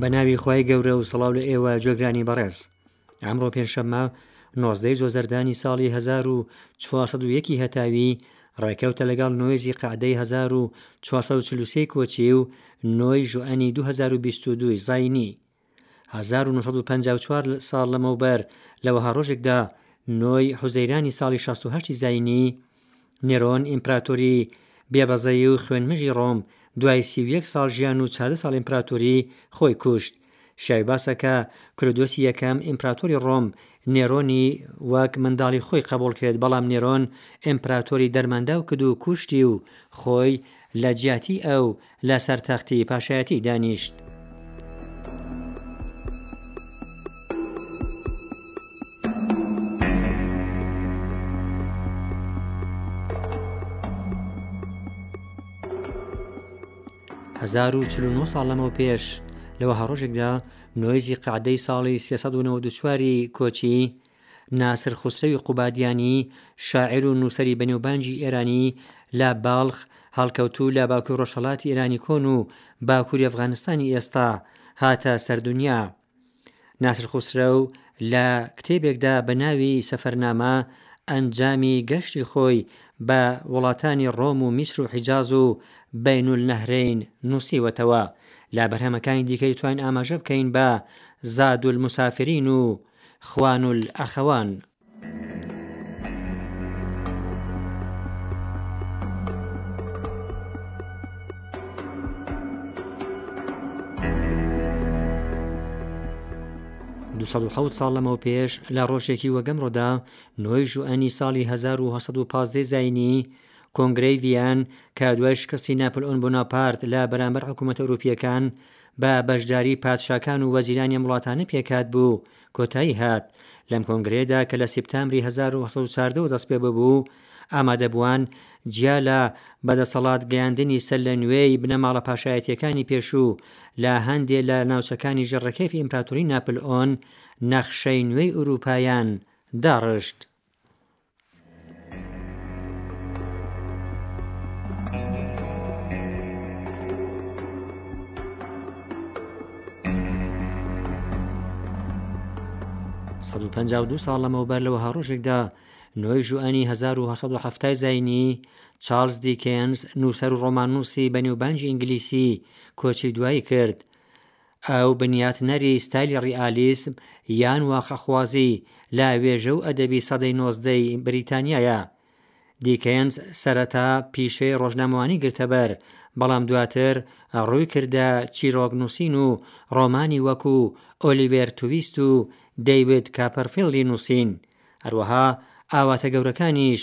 بەناوی خی گەورە و سەڵاو لە ئێوە جێگرانی بەڕێز ئەمڕۆ پێنجشەممە نۆزدەی زۆزەردانی ساڵی 1940 هەتاوی ڕێکەوتە لەگەڵ نۆیزی قعدەی 1940 کۆچی و نۆی ژوئنی 2022 زینی هەزار و نۆ سەد و پەنجا و چوار ساڵ لەمەوبەر لە وەها ڕۆژێکدا نۆی حوزەیرانی ساڵی شەست و هەشتی زاینی، نێرۆن ئیمپراتۆری بێبەزەی و خوێنمژی ڕۆم دوای سی و یەک ساڵ ژیان و چاردە ساڵ ئیمپراتۆری خۆی کوشت. شایەی باسە کە کلۆدۆسی یەکەم ئیمپراتۆری ڕۆم نێرۆنی وەک منداڵی خۆی قەبووڵ کرد بەڵام نێرۆن ئیمپراتۆری دەرمانداو کد و کوشتی و خۆی لە جیاتی ئەو لەسەر تەختی پاشایەتی دانیشت. هەزار و چل و نۆ ساڵ لەمەو پێش لە وەها ڕۆژێکدا نۆیزی قەعدەی ساڵی سێ سەد و نەوەد و چواری کۆچی، ناسر خوسرەوی قوبادیانی، شاعیر و نووسەری بەنێوبانگی ئێرانی، لە باڵخ، هەڵکەوتوو لە باکووری ڕۆژهەڵاتی ئێرانی کۆن و باکووری ئەفغانستانی ئێستا، هاتە سەر دونیا. ناسر خوسرەو لە کتێبێکدا بە ناوی سەفەرنامە، ئەنجامی گەشتی خۆی بە وڵاتانی ڕۆم و میسر و حیجاز و بەینولنەهرەین نووسیوەتەوە. لە بەرهەمەکانی دیکەی تواین ئاماژە بکەین بە زادولموسافرین و، خوان الاخوان. دوو سەد و حەوت ساڵ لەمەوپێش لە ڕۆژێکی وەک ئەمڕۆدا نۆی ژوئەنی ساڵی هەزار و هەشت سەد و پازدە زاینی کۆنگرەی ڤیان کە دوای شکستی ناپلئۆن بۆناپارت لە بەرامبەر حکوومەتە ئەوروپییەکان بە بەشداری پادشاکان و وەزیرانی ئەم وڵاتانە پێکهات بوو، کۆتایی هات. لەم کۆنگرەیەدا کە لە سیپتامبری هەزار و نۆ سەد و چواردە وە دەست پێ ببوو، ئامادەبووان جیا لە بە دەسەڵات گەیاندنی سەر لە نوێی بنەماڵە پاشایەتییەکانی پێشوو لە هەندێ لە ناوچەکانی ژێر ڕکێفی ئیمپراتوری ناپلئۆن، نەخشەی نوێی ئورووپایان داڕشت. دو ساڵ لەمەوبەر لەوەها ڕۆژێکدا نۆی ژوئەنی 1970 زینی چارلز دیکێنز نووسەر و ڕۆماننووسی بەنێوبانگی ئینگلیسی کۆچی دوایی کرد ئەو بنیاتنەری ستایلی ڕیئالیسم یان واقعخوازی لە وێژە و ئەدەبی سەدەی نۆزدەی بریتانیایە. دیکێنز سەرەتا پیشەی ڕۆژنامەوانی گرتە بەر، بەڵام دواتر ڕووی کردە چیرۆکنووسین و ڕۆمانی وەکو ئۆلیڤێر تویست و دەیڤد کاپەرفیڵدی نووسین. هەروەها ئاواتە گەورەکانیش